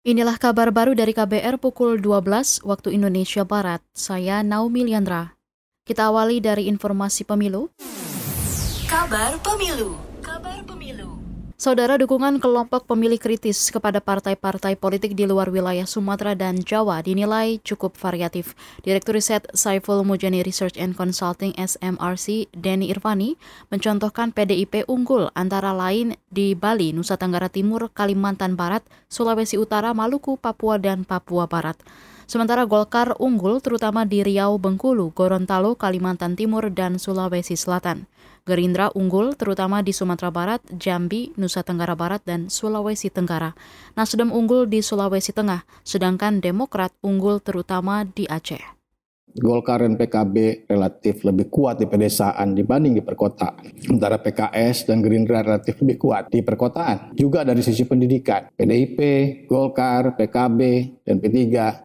Inilah kabar baru dari KBR pukul 12 waktu Indonesia Barat. Saya Naomi Liandra. Kita awali dari informasi pemilu. Kabar pemilu. Saudara dukungan kelompok pemilih kritis kepada partai-partai politik di luar wilayah Sumatera dan Jawa dinilai cukup variatif. Direktur Riset Saiful Mujani Research and Consulting SMRC, Denny Irvani, mencontohkan PDIP unggul antara lain di Bali, Nusa Tenggara Timur, Kalimantan Barat, Sulawesi Utara, Maluku, Papua, dan Papua Barat. Sementara Golkar unggul terutama di Riau, Bengkulu, Gorontalo, Kalimantan Timur, dan Sulawesi Selatan. Gerindra unggul terutama di Sumatera Barat, Jambi, Nusa Tenggara Barat, dan Sulawesi Tenggara. Nasdem unggul di Sulawesi Tengah, sedangkan Demokrat unggul terutama di Aceh. Golkar dan PKB relatif lebih kuat di pedesaan dibanding di perkotaan. Sementara PKS dan Gerindra relatif lebih kuat di perkotaan. Juga dari sisi pendidikan, PDIP, Golkar, PKB, dan P3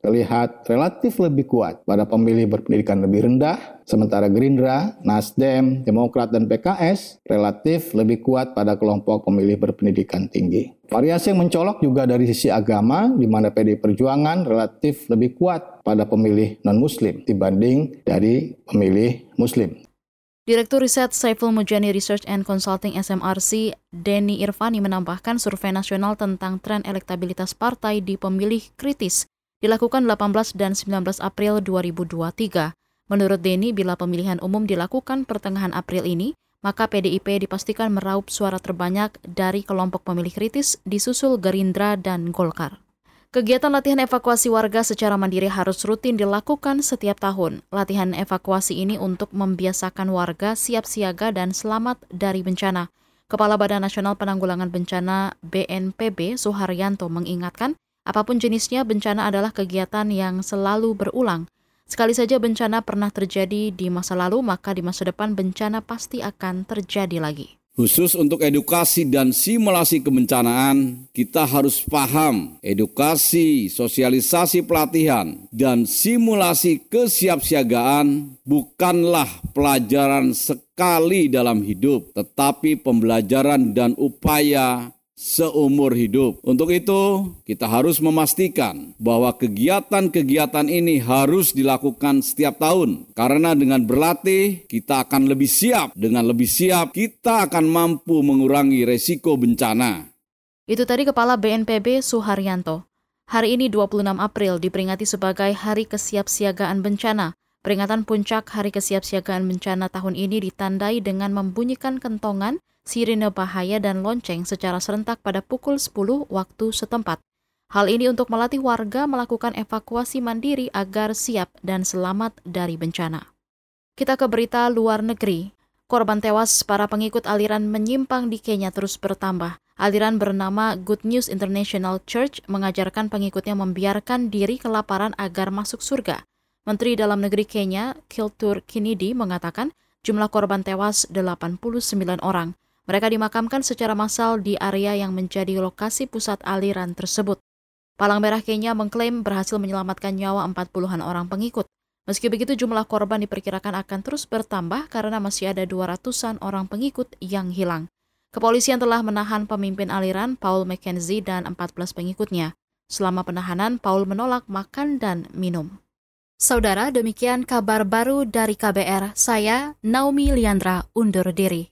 terlihat relatif lebih kuat pada pemilih berpendidikan lebih rendah, sementara Gerindra, Nasdem, Demokrat, dan PKS relatif lebih kuat pada kelompok pemilih berpendidikan tinggi. Variasi yang mencolok juga dari sisi agama, di mana PDI Perjuangan relatif lebih kuat pada pemilih non-Muslim dibanding dari pemilih Muslim. Direktur Riset Saiful Mujani Research and Consulting SMRC, Denny Irvani menambahkan survei nasional tentang tren elektabilitas partai di pemilih kritis dilakukan 18 dan 19 April 2023. Menurut Denny, bila pemilihan umum dilakukan pertengahan April ini, maka PDIP dipastikan meraup suara terbanyak dari kelompok pemilih kritis disusul Gerindra dan Golkar. Kegiatan latihan evakuasi warga secara mandiri harus rutin dilakukan setiap tahun. Latihan evakuasi ini untuk membiasakan warga siap siaga dan selamat dari bencana. Kepala Badan Nasional Penanggulangan Bencana BNPB Suharyanto mengingatkan, apa pun jenisnya bencana adalah kegiatan yang selalu berulang. Sekali saja bencana pernah terjadi di masa lalu, maka di masa depan bencana pasti akan terjadi lagi. Khusus untuk edukasi dan simulasi kebencanaan, kita harus paham edukasi, sosialisasi pelatihan, dan simulasi kesiapsiagaan bukanlah pelajaran sekali dalam hidup, tetapi pembelajaran dan upaya seumur hidup. Untuk itu, kita harus memastikan bahwa kegiatan-kegiatan ini harus dilakukan setiap tahun, karena dengan berlatih kita akan lebih siap. Dengan lebih siap, kita akan mampu mengurangi resiko bencana. Itu tadi Kepala BNPB Suharyanto. Hari ini 26 April diperingati sebagai Hari Kesiapsiagaan Bencana. Peringatan puncak Hari Kesiapsiagaan Bencana tahun ini ditandai dengan membunyikan kentongan sirine bahaya dan lonceng secara serentak pada pukul 10 waktu setempat. Hal ini untuk melatih warga melakukan evakuasi mandiri agar siap dan selamat dari bencana. Kita ke berita luar negeri. Korban tewas para pengikut aliran menyimpang di Kenya terus bertambah. Aliran bernama Good News International Church mengajarkan pengikutnya membiarkan diri kelaparan agar masuk surga. Menteri Dalam Negeri Kenya, Kiltur Kinidi, mengatakan jumlah korban tewas 89 orang. Mereka dimakamkan secara massal di area yang menjadi lokasi pusat aliran tersebut. Palang Merah Kenya mengklaim berhasil menyelamatkan nyawa 40-an orang pengikut. Meski begitu jumlah korban diperkirakan akan terus bertambah karena masih ada 200-an orang pengikut yang hilang. Kepolisian telah menahan pemimpin aliran Paul McKenzie dan 14 pengikutnya. Selama penahanan, Paul menolak makan dan minum. Saudara, demikian kabar baru dari KBR. Saya Naomi Liandra undur diri.